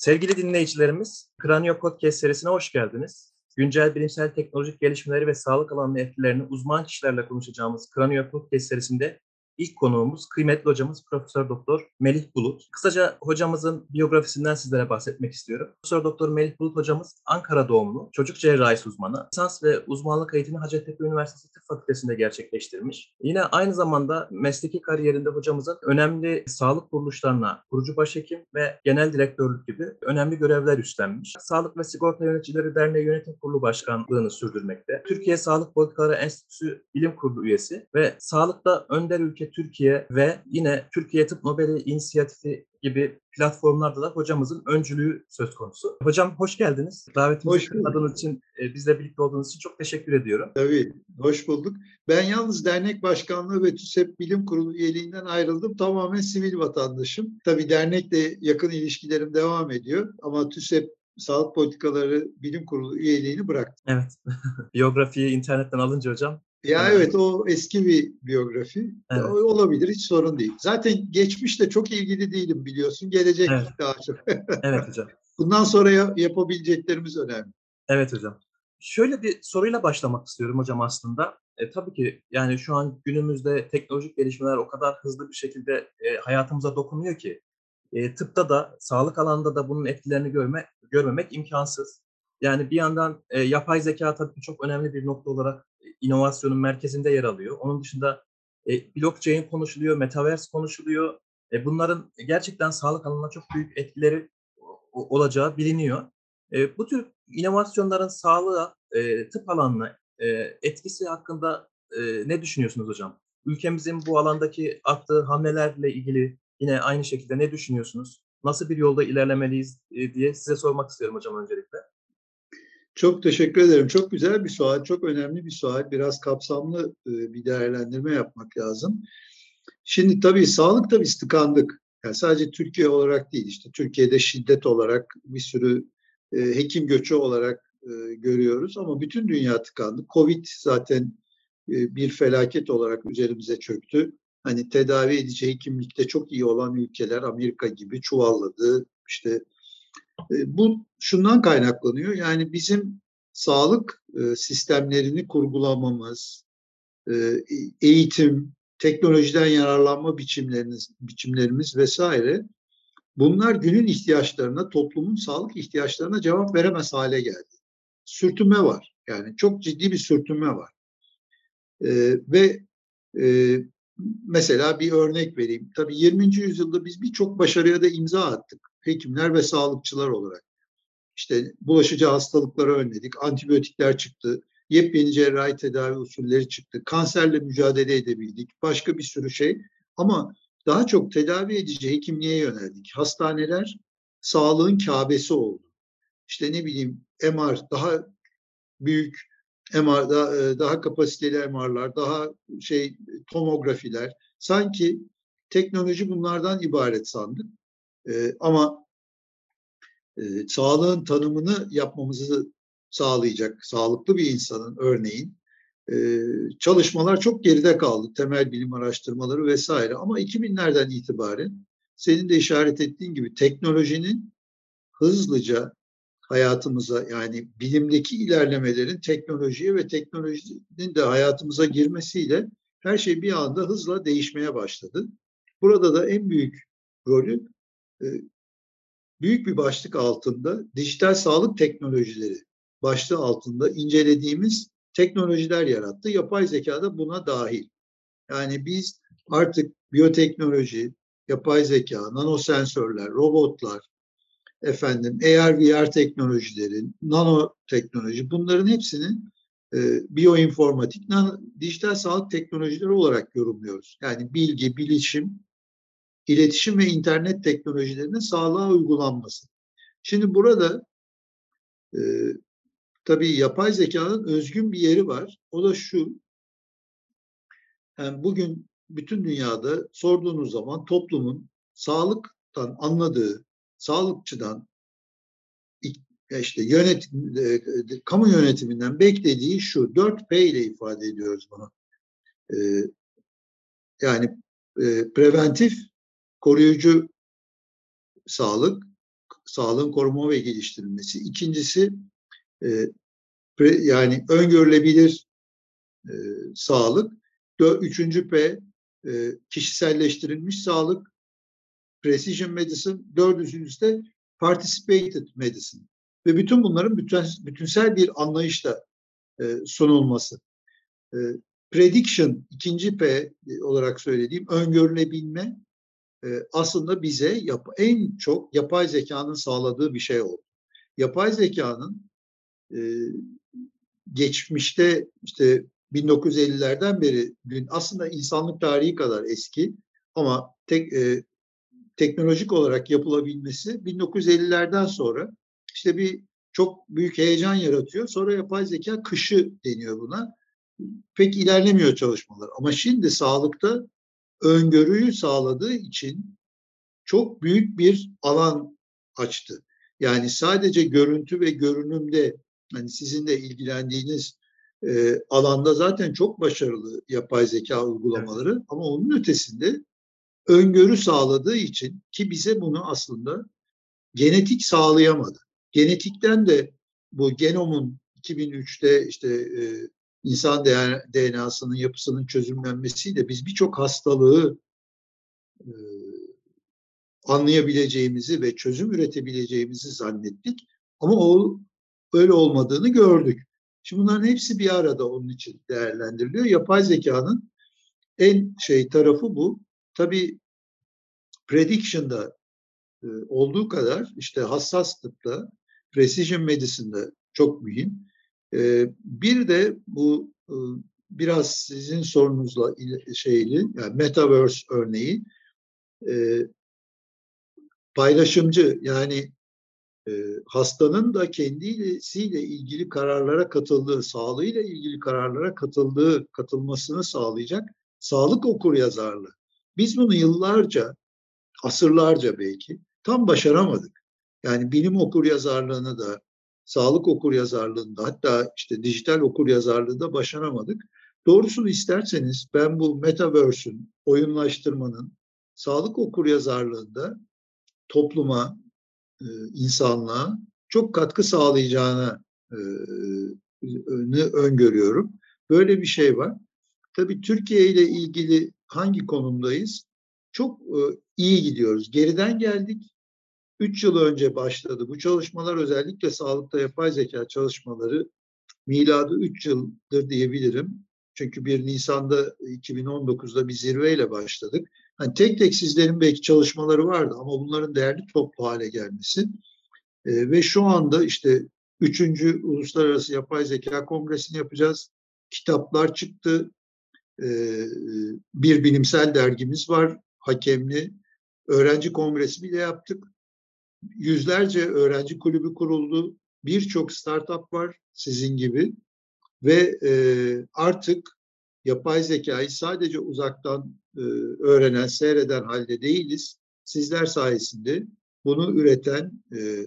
Sevgili dinleyicilerimiz, Kranio Podcast serisine hoş geldiniz. Güncel bilimsel teknolojik gelişmeleri ve sağlık alanında etkilerini uzman kişilerle konuşacağımız Kranio Podcast serisinde İlk konuğumuz kıymetli hocamız Profesör Doktor Melih Bulut. Kısaca hocamızın biyografisinden sizlere bahsetmek istiyorum. Profesör Doktor Melih Bulut hocamız Ankara doğumlu, çocuk cerrahisi uzmanı. Lisans ve uzmanlık eğitimi Hacettepe Üniversitesi Tıp Fakültesi'nde gerçekleştirmiş. Yine aynı zamanda mesleki kariyerinde hocamızın önemli sağlık kuruluşlarına kurucu başhekim ve genel direktörlük gibi önemli görevler üstlenmiş. Sağlık ve Sigorta Yöneticileri Derneği Yönetim Kurulu Başkanlığını sürdürmekte. Türkiye Sağlık Politikaları Enstitüsü Bilim Kurulu üyesi ve sağlıkta önder ülke Türkiye ve yine Türkiye Tıp Nobel İnisiyatifi gibi platformlarda da hocamızın öncülüğü söz konusu. Hocam hoş geldiniz. Davetimizi kırmadığınız için, e, bizle birlikte olduğunuz için çok teşekkür ediyorum. Tabii, hoş bulduk. Ben yalnız dernek başkanlığı ve TÜSEP Bilim Kurulu üyeliğinden ayrıldım. Tamamen sivil vatandaşım. Tabii dernekle yakın ilişkilerim devam ediyor ama TÜSEP Sağlık Politikaları Bilim Kurulu üyeliğini bıraktım. Evet. Biyografiyi internetten alınca hocam ya evet. evet o eski bir biyografi. Evet. Olabilir hiç sorun değil. Zaten geçmişte çok ilgili değilim biliyorsun. Gelecek evet. daha çok. evet hocam. Bundan sonra yapabileceklerimiz önemli. Evet hocam. Şöyle bir soruyla başlamak istiyorum hocam aslında. E, tabii ki yani şu an günümüzde teknolojik gelişmeler o kadar hızlı bir şekilde e, hayatımıza dokunuyor ki e, tıpta da sağlık alanında da bunun etkilerini görme, görmemek imkansız. Yani bir yandan e, yapay zeka tabii ki çok önemli bir nokta olarak inovasyonun merkezinde yer alıyor. Onun dışında e, blockchain konuşuluyor, metaverse konuşuluyor. E, bunların gerçekten sağlık alanına çok büyük etkileri olacağı biliniyor. E, bu tür inovasyonların sağlığa, e, tıp alanına e, etkisi hakkında e, ne düşünüyorsunuz hocam? Ülkemizin bu alandaki attığı hamlelerle ilgili yine aynı şekilde ne düşünüyorsunuz? Nasıl bir yolda ilerlemeliyiz e, diye size sormak istiyorum hocam öncelikle. Çok teşekkür ederim. Çok güzel bir sual, çok önemli bir sual. Biraz kapsamlı e, bir değerlendirme yapmak lazım. Şimdi tabii sağlıkta biz tıkandık. Yani sadece Türkiye olarak değil işte Türkiye'de şiddet olarak bir sürü e, hekim göçü olarak e, görüyoruz ama bütün dünya tıkandı. Covid zaten bir felaket olarak üzerimize çöktü. Hani tedavi edici hekimlikte çok iyi olan ülkeler Amerika gibi çuvalladı. İşte bu şundan kaynaklanıyor. Yani bizim sağlık e, sistemlerini kurgulamamız, e, eğitim, teknolojiden yararlanma biçimlerimiz, biçimlerimiz vesaire bunlar günün ihtiyaçlarına, toplumun sağlık ihtiyaçlarına cevap veremez hale geldi. Sürtünme var. Yani çok ciddi bir sürtünme var. Ve e, mesela bir örnek vereyim. Tabii 20. yüzyılda biz birçok başarıya da imza attık hekimler ve sağlıkçılar olarak. İşte bulaşıcı hastalıkları önledik, antibiyotikler çıktı, yepyeni cerrahi tedavi usulleri çıktı, kanserle mücadele edebildik, başka bir sürü şey. Ama daha çok tedavi edici hekimliğe yöneldik. Hastaneler sağlığın kabesi oldu. İşte ne bileyim MR daha büyük MR daha, e, daha kapasiteli MR'lar, daha şey tomografiler. Sanki teknoloji bunlardan ibaret sandık. E, ama e, sağlığın tanımını yapmamızı sağlayacak sağlıklı bir insanın örneğin e, çalışmalar çok geride kaldı. Temel bilim araştırmaları vesaire. Ama 2000'lerden itibaren senin de işaret ettiğin gibi teknolojinin hızlıca hayatımıza yani bilimdeki ilerlemelerin teknolojiye ve teknolojinin de hayatımıza girmesiyle her şey bir anda hızla değişmeye başladı. Burada da en büyük rolü büyük bir başlık altında dijital sağlık teknolojileri başlığı altında incelediğimiz teknolojiler yarattı. Yapay zeka da buna dahil. Yani biz artık biyoteknoloji, yapay zeka, nanosensörler, robotlar, efendim AR VR teknolojilerin, nanoteknoloji bunların hepsinin e, biyoinformatik, nano, dijital sağlık teknolojileri olarak yorumluyoruz. Yani bilgi, bilişim iletişim ve internet teknolojilerinin sağlığa uygulanması. Şimdi burada e, tabii yapay zekanın özgün bir yeri var. O da şu. Yani bugün bütün dünyada sorduğunuz zaman toplumun sağlıktan anladığı, sağlıkçıdan işte yönetim, e, kamu yönetiminden beklediği şu 4P ile ifade ediyoruz bunu. E, yani e, preventif, koruyucu sağlık, sağlığın koruma ve geliştirilmesi. İkincisi e, pre, yani öngörülebilir e, sağlık. Üçüncü P e, kişiselleştirilmiş sağlık, precision medicine. Dördüncüsü de participated medicine. Ve bütün bunların bütün, bütünsel bir anlayışla e, sunulması. E, prediction, ikinci P olarak söylediğim öngörülebilme e, aslında bize yap, en çok yapay zekanın sağladığı bir şey oldu. Yapay zekanın e, geçmişte işte 1950'lerden beri gün aslında insanlık tarihi kadar eski ama tek, e, teknolojik olarak yapılabilmesi 1950'lerden sonra işte bir çok büyük heyecan yaratıyor. Sonra yapay zeka kışı deniyor buna. Pek ilerlemiyor çalışmalar. Ama şimdi sağlıkta öngörüyü sağladığı için çok büyük bir alan açtı. Yani sadece görüntü ve görünümde hani sizin de ilgilendiğiniz e, alanda zaten çok başarılı yapay zeka uygulamaları evet. ama onun ötesinde öngörü sağladığı için ki bize bunu aslında genetik sağlayamadı. Genetikten de bu genomun 2003'te işte e, insan DNA'sının yapısının çözümlenmesiyle biz birçok hastalığı e, anlayabileceğimizi ve çözüm üretebileceğimizi zannettik. Ama o öyle olmadığını gördük. Şimdi bunların hepsi bir arada onun için değerlendiriliyor. Yapay zekanın en şey tarafı bu. Tabii prediction'da olduğu kadar işte hassas tıpta, precision medicine'de çok mühim. Bir de bu biraz sizin sorunuzla şeyli, yani metaverse örneği paylaşımcı yani hastanın da kendisiyle ilgili kararlara katıldığı, sağlığıyla ilgili kararlara katıldığı, katılmasını sağlayacak sağlık okur yazarlığı. Biz bunu yıllarca, asırlarca belki tam başaramadık. Yani bilim okur yazarlığını da, sağlık okur yazarlığında hatta işte dijital okur yazarlığında başaramadık. Doğrusunu isterseniz ben bu metaverse'ün, oyunlaştırmanın sağlık okur yazarlığında topluma, e, insanlığa çok katkı sağlayacağını e, öngörüyorum. Böyle bir şey var. Tabii Türkiye ile ilgili hangi konumdayız? Çok e, iyi gidiyoruz. Geriden geldik. Üç yıl önce başladı. Bu çalışmalar özellikle sağlıkta yapay zeka çalışmaları miladı üç yıldır diyebilirim. Çünkü 1 Nisan'da 2019'da bir zirveyle başladık. Hani tek tek sizlerin belki çalışmaları vardı ama bunların değerli toplu hale gelmesi. E, ve şu anda işte 3. Uluslararası Yapay Zeka Kongresi'ni yapacağız. Kitaplar çıktı. E, bir bilimsel dergimiz var. Hakemli. Öğrenci kongresi bile yaptık. Yüzlerce öğrenci kulübü kuruldu. Birçok startup var sizin gibi. Ve e, artık yapay zekayı sadece uzaktan e, öğrenen, seyreden halde değiliz. Sizler sayesinde bunu üreten, e,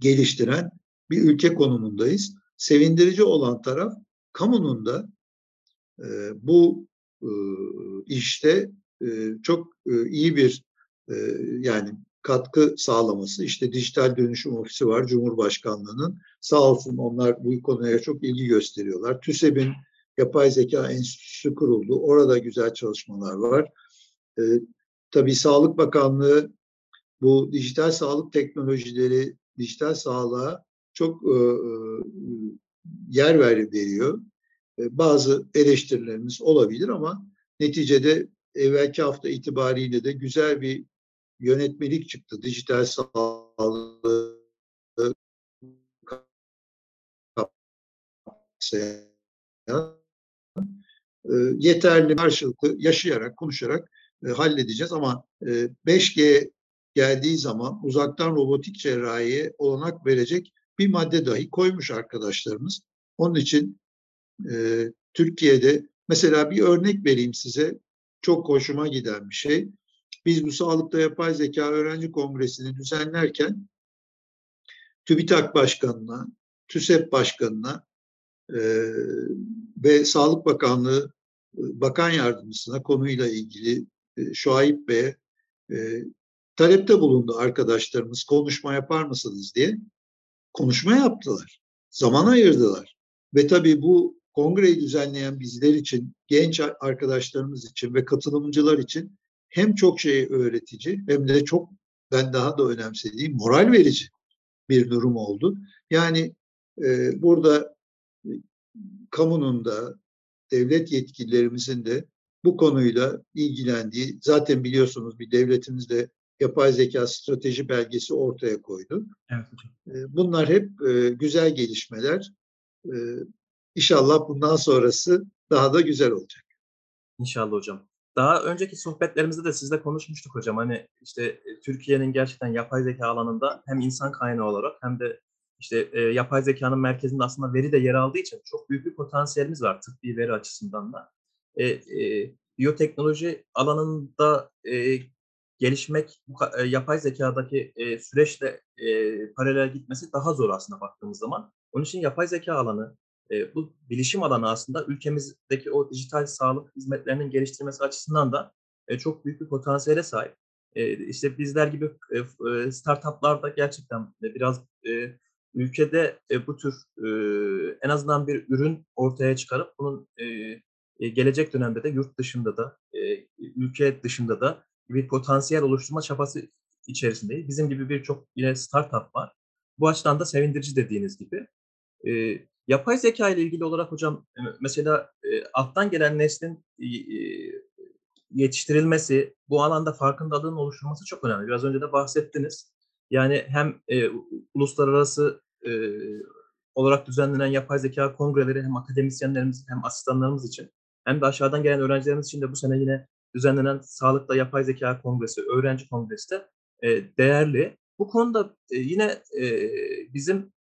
geliştiren bir ülke konumundayız. Sevindirici olan taraf kamunun da e, bu e, işte e, çok e, iyi bir e, yani katkı sağlaması. İşte dijital dönüşüm ofisi var Cumhurbaşkanlığı'nın. Sağ olsun onlar bu konuya çok ilgi gösteriyorlar. TÜSEB'in Yapay Zeka Enstitüsü kuruldu. Orada güzel çalışmalar var. E, tabii Sağlık Bakanlığı bu dijital sağlık teknolojileri, dijital sağlığa çok e, e yer veriyor. E, bazı eleştirilerimiz olabilir ama neticede evvelki hafta itibariyle de güzel bir yönetmelik çıktı. Dijital sağlığı e, yeterli karşılıklı yaşayarak, konuşarak e, halledeceğiz. Ama e, 5G geldiği zaman uzaktan robotik cerrahiye olanak verecek bir madde dahi koymuş arkadaşlarımız. Onun için e, Türkiye'de mesela bir örnek vereyim size. Çok hoşuma giden bir şey. Biz bu Sağlıkta Yapay Zeka Öğrenci Kongresi'ni düzenlerken TÜBİTAK Başkanı'na, TÜSEP Başkanı'na e, ve Sağlık Bakanlığı e, Bakan Yardımcısına konuyla ilgili e, Şuayip Bey'e e, talepte bulundu arkadaşlarımız konuşma yapar mısınız diye. Konuşma yaptılar. Zaman ayırdılar. Ve tabii bu kongreyi düzenleyen bizler için, genç arkadaşlarımız için ve katılımcılar için hem çok şey öğretici hem de çok ben daha da önemsediğim moral verici bir durum oldu. Yani e, burada e, kamunun da devlet yetkililerimizin de bu konuyla ilgilendiği zaten biliyorsunuz bir devletimiz de yapay zeka strateji belgesi ortaya koydu. Evet. E, bunlar hep e, güzel gelişmeler. E, inşallah bundan sonrası daha da güzel olacak. İnşallah hocam. Daha önceki sohbetlerimizde de sizle konuşmuştuk hocam. Hani işte e, Türkiye'nin gerçekten yapay zeka alanında hem insan kaynağı olarak hem de işte e, yapay zekanın merkezinde aslında veri de yer aldığı için çok büyük bir potansiyelimiz var tıbbi veri açısından da. E, e, biyoteknoloji alanında e, gelişmek, bu, e, yapay zekadaki e, süreçle e, paralel gitmesi daha zor aslında baktığımız zaman. Onun için yapay zeka alanı, bu bilişim alanı aslında ülkemizdeki o dijital sağlık hizmetlerinin geliştirmesi açısından da çok büyük bir potansiyele sahip. E, işte bizler gibi e, startuplarda gerçekten biraz ülkede bu tür en azından bir ürün ortaya çıkarıp bunun gelecek dönemde de yurt dışında da ülke dışında da bir potansiyel oluşturma çabası içerisindeyiz. Bizim gibi birçok yine startup var. Bu açıdan da sevindirici dediğiniz gibi. Yapay zeka ile ilgili olarak hocam mesela e, alttan gelen neslin e, yetiştirilmesi, bu alanda farkındalığın oluşturulması çok önemli. Biraz önce de bahsettiniz. Yani hem e, uluslararası e, olarak düzenlenen yapay zeka kongreleri hem akademisyenlerimiz hem asistanlarımız için hem de aşağıdan gelen öğrencilerimiz için de bu sene yine düzenlenen Sağlıkla Yapay Zeka Kongresi, Öğrenci Kongresi de e, değerli. Bu konuda e, yine e, bizim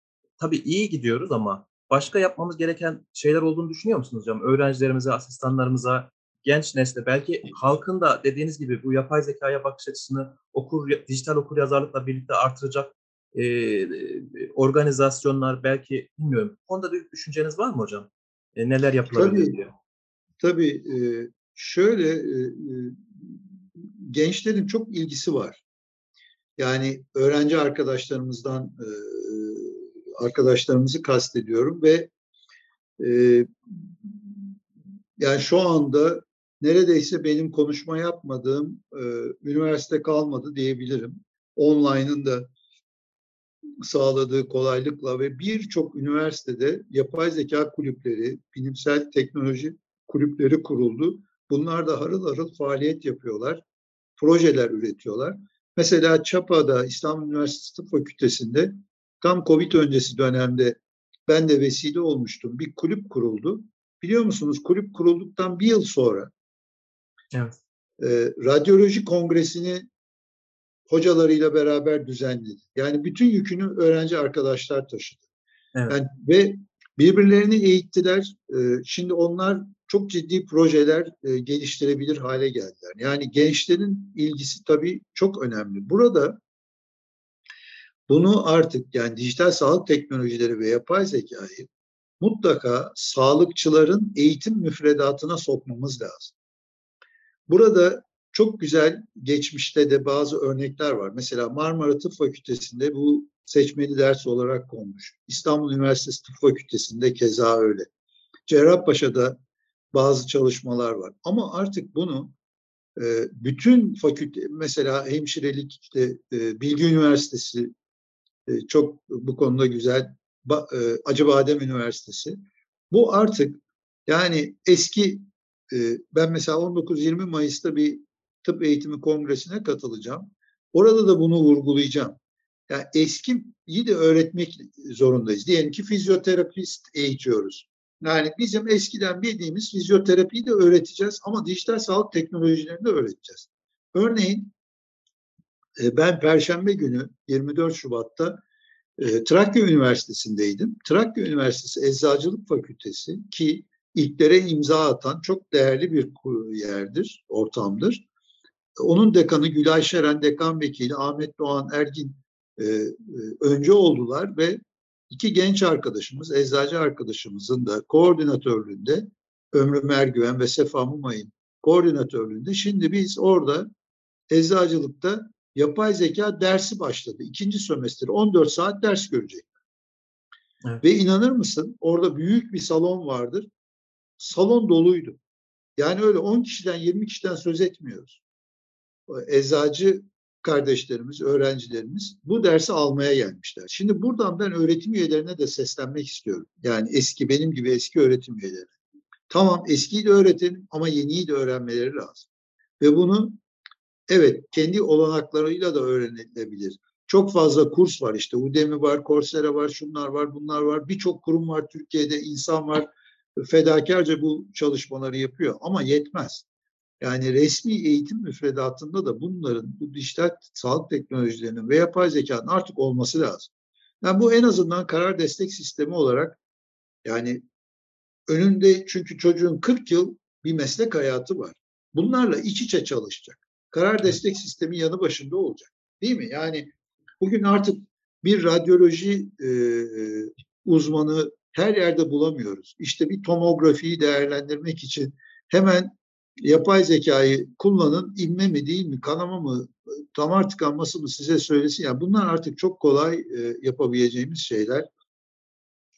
tabii iyi gidiyoruz ama başka yapmamız gereken şeyler olduğunu düşünüyor musunuz hocam? Öğrencilerimize, asistanlarımıza, genç nesle belki halkın da dediğiniz gibi bu yapay zekaya bakış açısını okur dijital okur yazarlıkla birlikte artıracak e, organizasyonlar belki bilmiyorum. Bu konuda bir düşünceniz var mı hocam? E, neler yapılabilir tabii, diye? Tabii e, şöyle e, gençlerin çok ilgisi var. Yani öğrenci arkadaşlarımızdan e, arkadaşlarımızı kastediyorum ve e, yani şu anda neredeyse benim konuşma yapmadığım e, üniversite kalmadı diyebilirim. Online'ın da sağladığı kolaylıkla ve birçok üniversitede yapay zeka kulüpleri, bilimsel teknoloji kulüpleri kuruldu. Bunlar da harıl harıl faaliyet yapıyorlar, projeler üretiyorlar. Mesela Çapa'da İstanbul Üniversitesi Tıp Fakültesi'nde tam Covid öncesi dönemde ben de vesile olmuştum. Bir kulüp kuruldu. Biliyor musunuz kulüp kurulduktan bir yıl sonra evet. e, radyoloji kongresini hocalarıyla beraber düzenledi. Yani bütün yükünü öğrenci arkadaşlar taşıdı. Evet. Yani, ve birbirlerini eğittiler. E, şimdi onlar çok ciddi projeler e, geliştirebilir hale geldiler. Yani gençlerin ilgisi tabii çok önemli. Burada bunu artık yani dijital sağlık teknolojileri ve yapay zekayı mutlaka sağlıkçıların eğitim müfredatına sokmamız lazım. Burada çok güzel geçmişte de bazı örnekler var. Mesela Marmara Tıp Fakültesi'nde bu seçmeli ders olarak konmuş. İstanbul Üniversitesi Tıp Fakültesi'nde keza öyle. Cerrahpaşa'da bazı çalışmalar var. Ama artık bunu bütün fakülte, mesela hemşirelik, işte Bilgi Üniversitesi e, çok bu konuda güzel, Acıbadem Üniversitesi. Bu artık yani eski, ben mesela 19-20 Mayıs'ta bir tıp eğitimi kongresine katılacağım. Orada da bunu vurgulayacağım. Yani eskiyi de öğretmek zorundayız. Diyelim ki fizyoterapist eğitiyoruz. Yani bizim eskiden bildiğimiz fizyoterapiyi de öğreteceğiz ama dijital sağlık teknolojilerini de öğreteceğiz. Örneğin e, ben Perşembe günü 24 Şubat'ta e, Trakya Üniversitesi'ndeydim. Trakya Üniversitesi Eczacılık Fakültesi ki ilklere imza atan çok değerli bir yerdir, ortamdır. Onun dekanı Gülay Şeren, dekan vekili Ahmet Doğan Ergin e, önce oldular ve iki genç arkadaşımız, eczacı arkadaşımızın da koordinatörlüğünde Ömrü Mergüven ve Sefa Mumay'ın koordinatörlüğünde şimdi biz orada eczacılıkta yapay zeka dersi başladı. İkinci sömestr 14 saat ders görecek. Evet. Ve inanır mısın orada büyük bir salon vardır. Salon doluydu. Yani öyle 10 kişiden 20 kişiden söz etmiyoruz. Eczacı kardeşlerimiz, öğrencilerimiz bu dersi almaya gelmişler. Şimdi buradan ben öğretim üyelerine de seslenmek istiyorum. Yani eski benim gibi eski öğretim üyeleri. Tamam eskiyi de öğretin ama yeniyi de öğrenmeleri lazım. Ve bunu evet kendi olanaklarıyla da öğrenilebilir. Çok fazla kurs var işte. Udemy var, Coursera var, şunlar var, bunlar var. Birçok kurum var Türkiye'de, insan var. Fedakarca bu çalışmaları yapıyor ama yetmez. Yani resmi eğitim müfredatında da bunların, bu dijital sağlık teknolojilerinin ve yapay zekanın artık olması lazım. Yani bu en azından karar destek sistemi olarak yani önünde çünkü çocuğun 40 yıl bir meslek hayatı var. Bunlarla iç içe çalışacak. Karar destek sistemi yanı başında olacak. Değil mi? Yani bugün artık bir radyoloji e, uzmanı her yerde bulamıyoruz. İşte bir tomografiyi değerlendirmek için hemen yapay zekayı kullanın, inme mi değil mi, kanama mı, damar tıkanması mı size söylesin. Yani bunlar artık çok kolay e, yapabileceğimiz şeyler.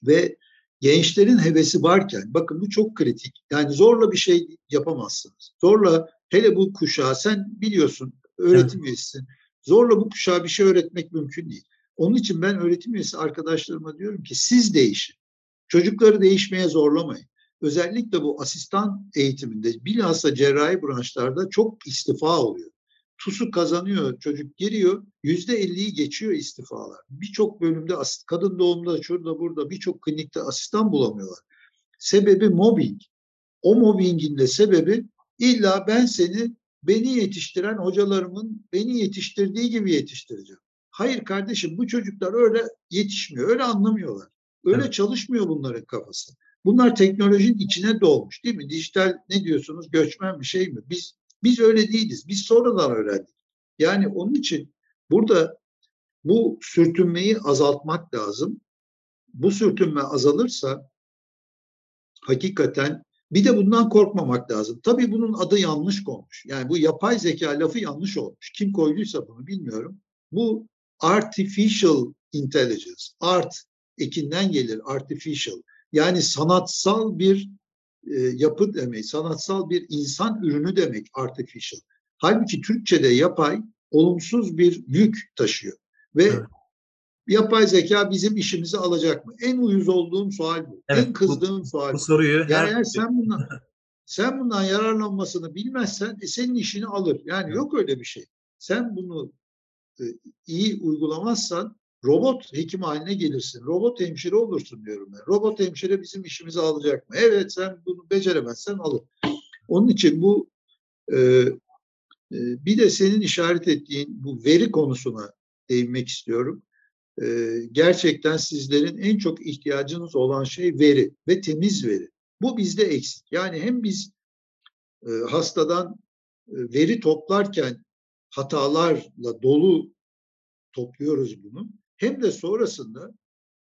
Ve gençlerin hevesi varken, bakın bu çok kritik. Yani zorla bir şey yapamazsınız. Zorla, hele bu kuşağı, sen biliyorsun, öğretim üyesisin. Zorla bu kuşağa bir şey öğretmek mümkün değil. Onun için ben öğretim üyesi arkadaşlarıma diyorum ki siz değişin. Çocukları değişmeye zorlamayın özellikle bu asistan eğitiminde bilhassa cerrahi branşlarda çok istifa oluyor. TUS'u kazanıyor, çocuk giriyor, yüzde elliyi geçiyor istifalar. Birçok bölümde kadın doğumda, şurada burada birçok klinikte asistan bulamıyorlar. Sebebi mobbing. O mobbingin de sebebi illa ben seni beni yetiştiren hocalarımın beni yetiştirdiği gibi yetiştireceğim. Hayır kardeşim bu çocuklar öyle yetişmiyor, öyle anlamıyorlar. Öyle evet. çalışmıyor bunların kafası. Bunlar teknolojinin içine dolmuş değil mi? Dijital ne diyorsunuz? Göçmen bir şey mi? Biz biz öyle değiliz. Biz sonradan öğrendik. Yani onun için burada bu sürtünmeyi azaltmak lazım. Bu sürtünme azalırsa hakikaten bir de bundan korkmamak lazım. Tabii bunun adı yanlış konmuş. Yani bu yapay zeka lafı yanlış olmuş. Kim koyduysa bunu bilmiyorum. Bu artificial intelligence. Art ekinden gelir artificial. Yani sanatsal bir e, yapı demek, sanatsal bir insan ürünü demek artificial. Halbuki Türkçe'de yapay olumsuz bir yük taşıyor. Ve evet. Yapay zeka bizim işimizi alacak mı? En uyuz olduğum sual bu. Evet, en kızdığım bu, sual bu. soruyu yani her... eğer sen bundan sen bundan yararlanmasını bilmezsen e, senin işini alır. Yani evet. yok öyle bir şey. Sen bunu e, iyi uygulamazsan robot hekim haline gelirsin. Robot hemşire olursun diyorum ben. Robot hemşire bizim işimizi alacak mı? Evet sen bunu beceremezsen alır. Onun için bu e, e, bir de senin işaret ettiğin bu veri konusuna değinmek istiyorum. E, gerçekten sizlerin en çok ihtiyacınız olan şey veri ve temiz veri. Bu bizde eksik. Yani hem biz e, hastadan e, veri toplarken hatalarla dolu topluyoruz bunu hem de sonrasında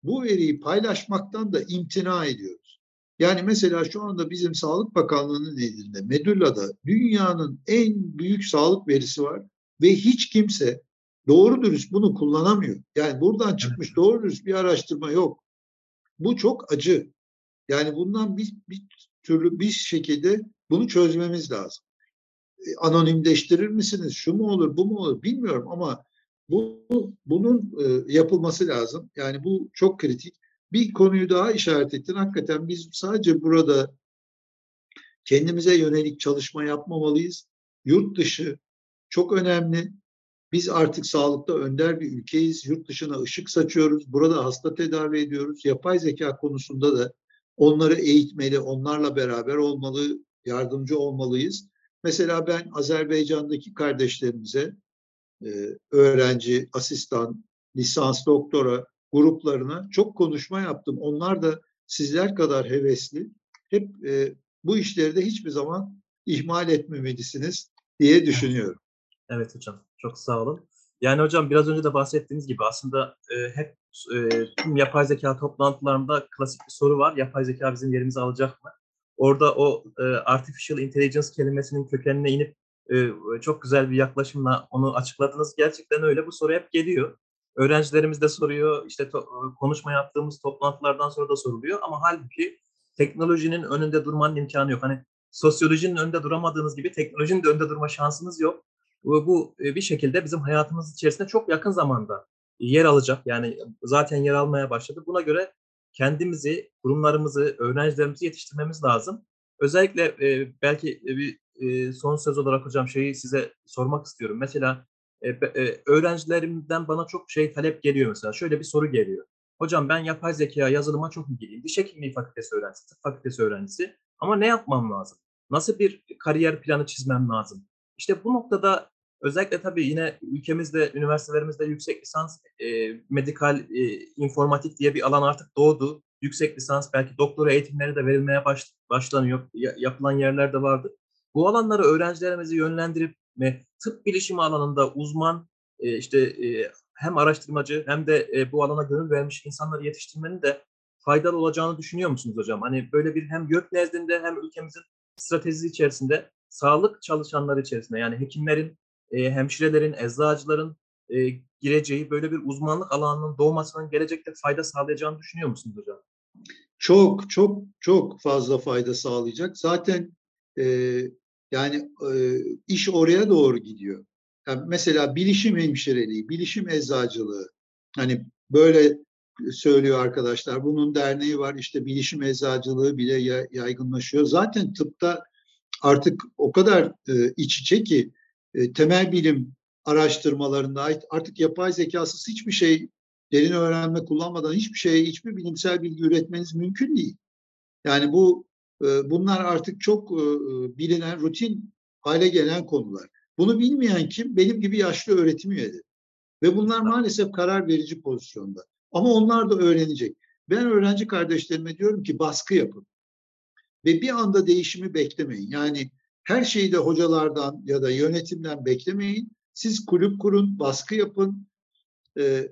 bu veriyi paylaşmaktan da imtina ediyoruz. Yani mesela şu anda bizim Sağlık Bakanlığı'nın elinde Medulla'da dünyanın en büyük sağlık verisi var ve hiç kimse doğru dürüst bunu kullanamıyor. Yani buradan çıkmış doğru dürüst bir araştırma yok. Bu çok acı. Yani bundan bir, bir türlü bir şekilde bunu çözmemiz lazım. E, anonimleştirir misiniz? Şu mu olur, bu mu olur bilmiyorum ama bu bunun e, yapılması lazım. Yani bu çok kritik. Bir konuyu daha işaret ettin. Hakikaten biz sadece burada kendimize yönelik çalışma yapmamalıyız. Yurt dışı çok önemli. Biz artık sağlıkta önder bir ülkeyiz. Yurt dışına ışık saçıyoruz. Burada hasta tedavi ediyoruz. Yapay zeka konusunda da onları eğitmeli, onlarla beraber olmalı, yardımcı olmalıyız. Mesela ben Azerbaycan'daki kardeşlerimize e, öğrenci, asistan, lisans, doktora gruplarına çok konuşma yaptım. Onlar da sizler kadar hevesli. Hep e, bu işleri de hiçbir zaman ihmal etmemelisiniz diye düşünüyorum. Evet hocam, çok sağ olun. Yani hocam biraz önce de bahsettiğiniz gibi aslında e, hep e, tüm yapay zeka toplantılarında klasik bir soru var. Yapay zeka bizim yerimizi alacak mı? Orada o e, artificial intelligence kelimesinin kökenine inip e, çok güzel bir yaklaşımla onu açıkladınız. Gerçekten öyle. Bu soru hep geliyor. Öğrencilerimiz de soruyor. İşte to- konuşma yaptığımız toplantılardan sonra da soruluyor. Ama halbuki teknolojinin önünde durmanın imkanı yok. Hani sosyolojinin önünde duramadığınız gibi teknolojinin de önünde durma şansınız yok. Bu, e, bir şekilde bizim hayatımız içerisinde çok yakın zamanda yer alacak. Yani zaten yer almaya başladı. Buna göre kendimizi, kurumlarımızı, öğrencilerimizi yetiştirmemiz lazım. Özellikle e, belki e, bir son söz olarak hocam şeyi size sormak istiyorum. Mesela öğrencilerimden bana çok şey talep geliyor mesela. Şöyle bir soru geliyor. Hocam ben yapay zeka yazılıma çok ilgiliyim. Diş hekimliği fakültesi öğrencisi, tıp fakültesi öğrencisi. Ama ne yapmam lazım? Nasıl bir kariyer planı çizmem lazım? İşte bu noktada özellikle tabii yine ülkemizde, üniversitelerimizde yüksek lisans e, medikal e, informatik diye bir alan artık doğdu. Yüksek lisans belki doktora eğitimleri de verilmeye baş, başlanıyor. Ya, yapılan yerler de vardı. Bu alanları öğrencilerimizi yönlendirip ve tıp bilişimi alanında uzman e, işte e, hem araştırmacı hem de e, bu alana gönül vermiş insanları yetiştirmenin de faydalı olacağını düşünüyor musunuz hocam? Hani böyle bir hem YÖK nezdinde hem ülkemizin stratejisi içerisinde sağlık çalışanları içerisinde yani hekimlerin, e, hemşirelerin, eczacıların e, gireceği böyle bir uzmanlık alanının doğmasının gelecekte fayda sağlayacağını düşünüyor musunuz hocam? Çok çok çok fazla fayda sağlayacak. Zaten e, yani e, iş oraya doğru gidiyor. Yani mesela bilişim hemşireliği, bilişim eczacılığı hani böyle söylüyor arkadaşlar. Bunun derneği var işte bilişim eczacılığı bile yaygınlaşıyor. Zaten tıpta artık o kadar e, iç içe ki e, temel bilim araştırmalarında artık yapay zekasız hiçbir şey derin öğrenme kullanmadan hiçbir şeye hiçbir bilimsel bilgi üretmeniz mümkün değil. Yani bu e, bunlar artık çok e, bilinen rutin hale gelen konular. Bunu bilmeyen kim? Benim gibi yaşlı öğretim üyeleri. Ve bunlar maalesef karar verici pozisyonda. Ama onlar da öğrenecek. Ben öğrenci kardeşlerime diyorum ki baskı yapın. Ve bir anda değişimi beklemeyin. Yani her şeyi de hocalardan ya da yönetimden beklemeyin. Siz kulüp kurun, baskı yapın.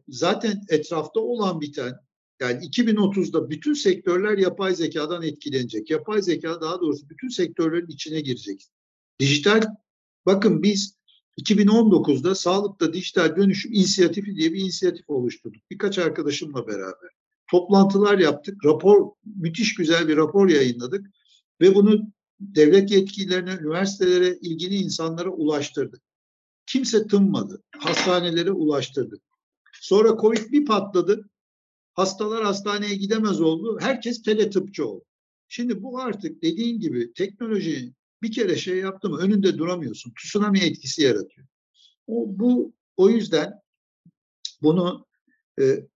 Zaten etrafta olan biten, yani 2030'da bütün sektörler yapay zekadan etkilenecek. Yapay zeka daha doğrusu bütün sektörlerin içine girecek. Dijital, bakın biz 2019'da Sağlıkta Dijital Dönüşüm İnisiyatifi diye bir inisiyatif oluşturduk. Birkaç arkadaşımla beraber. Toplantılar yaptık. Rapor, müthiş güzel bir rapor yayınladık. Ve bunu devlet yetkililerine, üniversitelere, ilgili insanlara ulaştırdık. Kimse tınmadı. Hastanelere ulaştırdık. Sonra Covid bir patladı. Hastalar hastaneye gidemez oldu. Herkes teletıpçı oldu. Şimdi bu artık dediğin gibi teknoloji bir kere şey yaptı mı önünde duramıyorsun. Tsunami etkisi yaratıyor. O, bu o yüzden bunu e,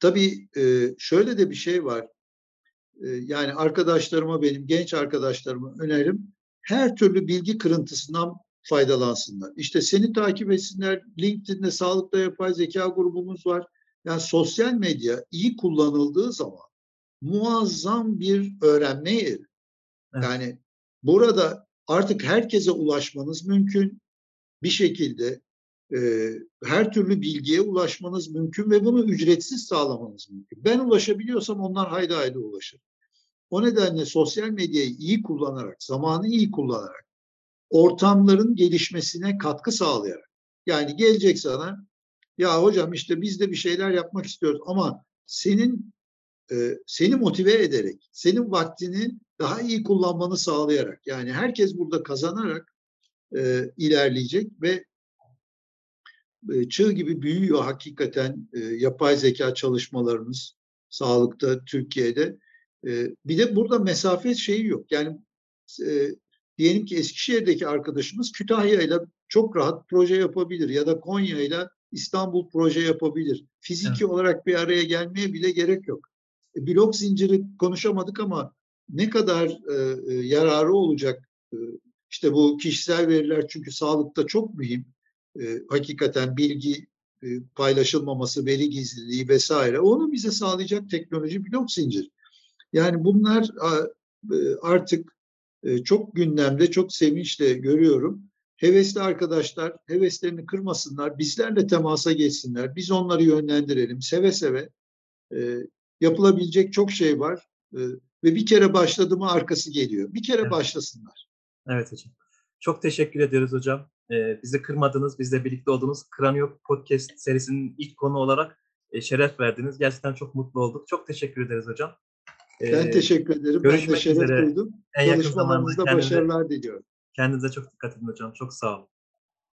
tabii e, şöyle de bir şey var. E, yani arkadaşlarıma benim genç arkadaşlarıma önerim her türlü bilgi kırıntısından faydalansınlar. İşte seni takip etsinler. LinkedIn'de sağlıkta yapay zeka grubumuz var. Yani sosyal medya iyi kullanıldığı zaman muazzam bir öğrenme yeri. Evet. Yani burada artık herkese ulaşmanız mümkün. Bir şekilde e, her türlü bilgiye ulaşmanız mümkün ve bunu ücretsiz sağlamanız mümkün. Ben ulaşabiliyorsam onlar haydi haydi ulaşır. O nedenle sosyal medyayı iyi kullanarak, zamanı iyi kullanarak, ortamların gelişmesine katkı sağlayarak. Yani gelecek sana, ya hocam işte biz de bir şeyler yapmak istiyoruz ama senin e, seni motive ederek, senin vaktini daha iyi kullanmanı sağlayarak, yani herkes burada kazanarak e, ilerleyecek ve e, çığ gibi büyüyor hakikaten e, yapay zeka çalışmalarımız sağlıkta Türkiye'de. E, bir de burada mesafe şeyi yok. Yani e, diyelim ki Eskişehir'deki arkadaşımız Kütahya ile çok rahat proje yapabilir ya da Konya ile İstanbul proje yapabilir. Fiziki evet. olarak bir araya gelmeye bile gerek yok. E, blok zinciri konuşamadık ama ne kadar e, yararı olacak? E, işte bu kişisel veriler çünkü sağlıkta çok mühim. E, hakikaten bilgi e, paylaşılmaması, veri gizliliği vesaire. Onu bize sağlayacak teknoloji blok zincir. Yani bunlar e, artık e, çok gündemde, çok sevinçle görüyorum. Hevesli arkadaşlar heveslerini kırmasınlar, bizlerle temasa geçsinler, biz onları yönlendirelim seve seve. E, yapılabilecek çok şey var e, ve bir kere başladı mı arkası geliyor. Bir kere evet. başlasınlar. Evet hocam. Çok teşekkür ediyoruz hocam. Ee, bizi kırmadınız, bizle birlikte olduğunuz Kranio Podcast serisinin ilk konu olarak e, şeref verdiniz. Gerçekten çok mutlu olduk. Çok teşekkür ederiz hocam. Ee, Ben teşekkür ederim. Ben de görüşmek şeref üzere. duydum. en başarılar diliyorum. kendinize çok dikkat edin hocam. Çok sağ olun.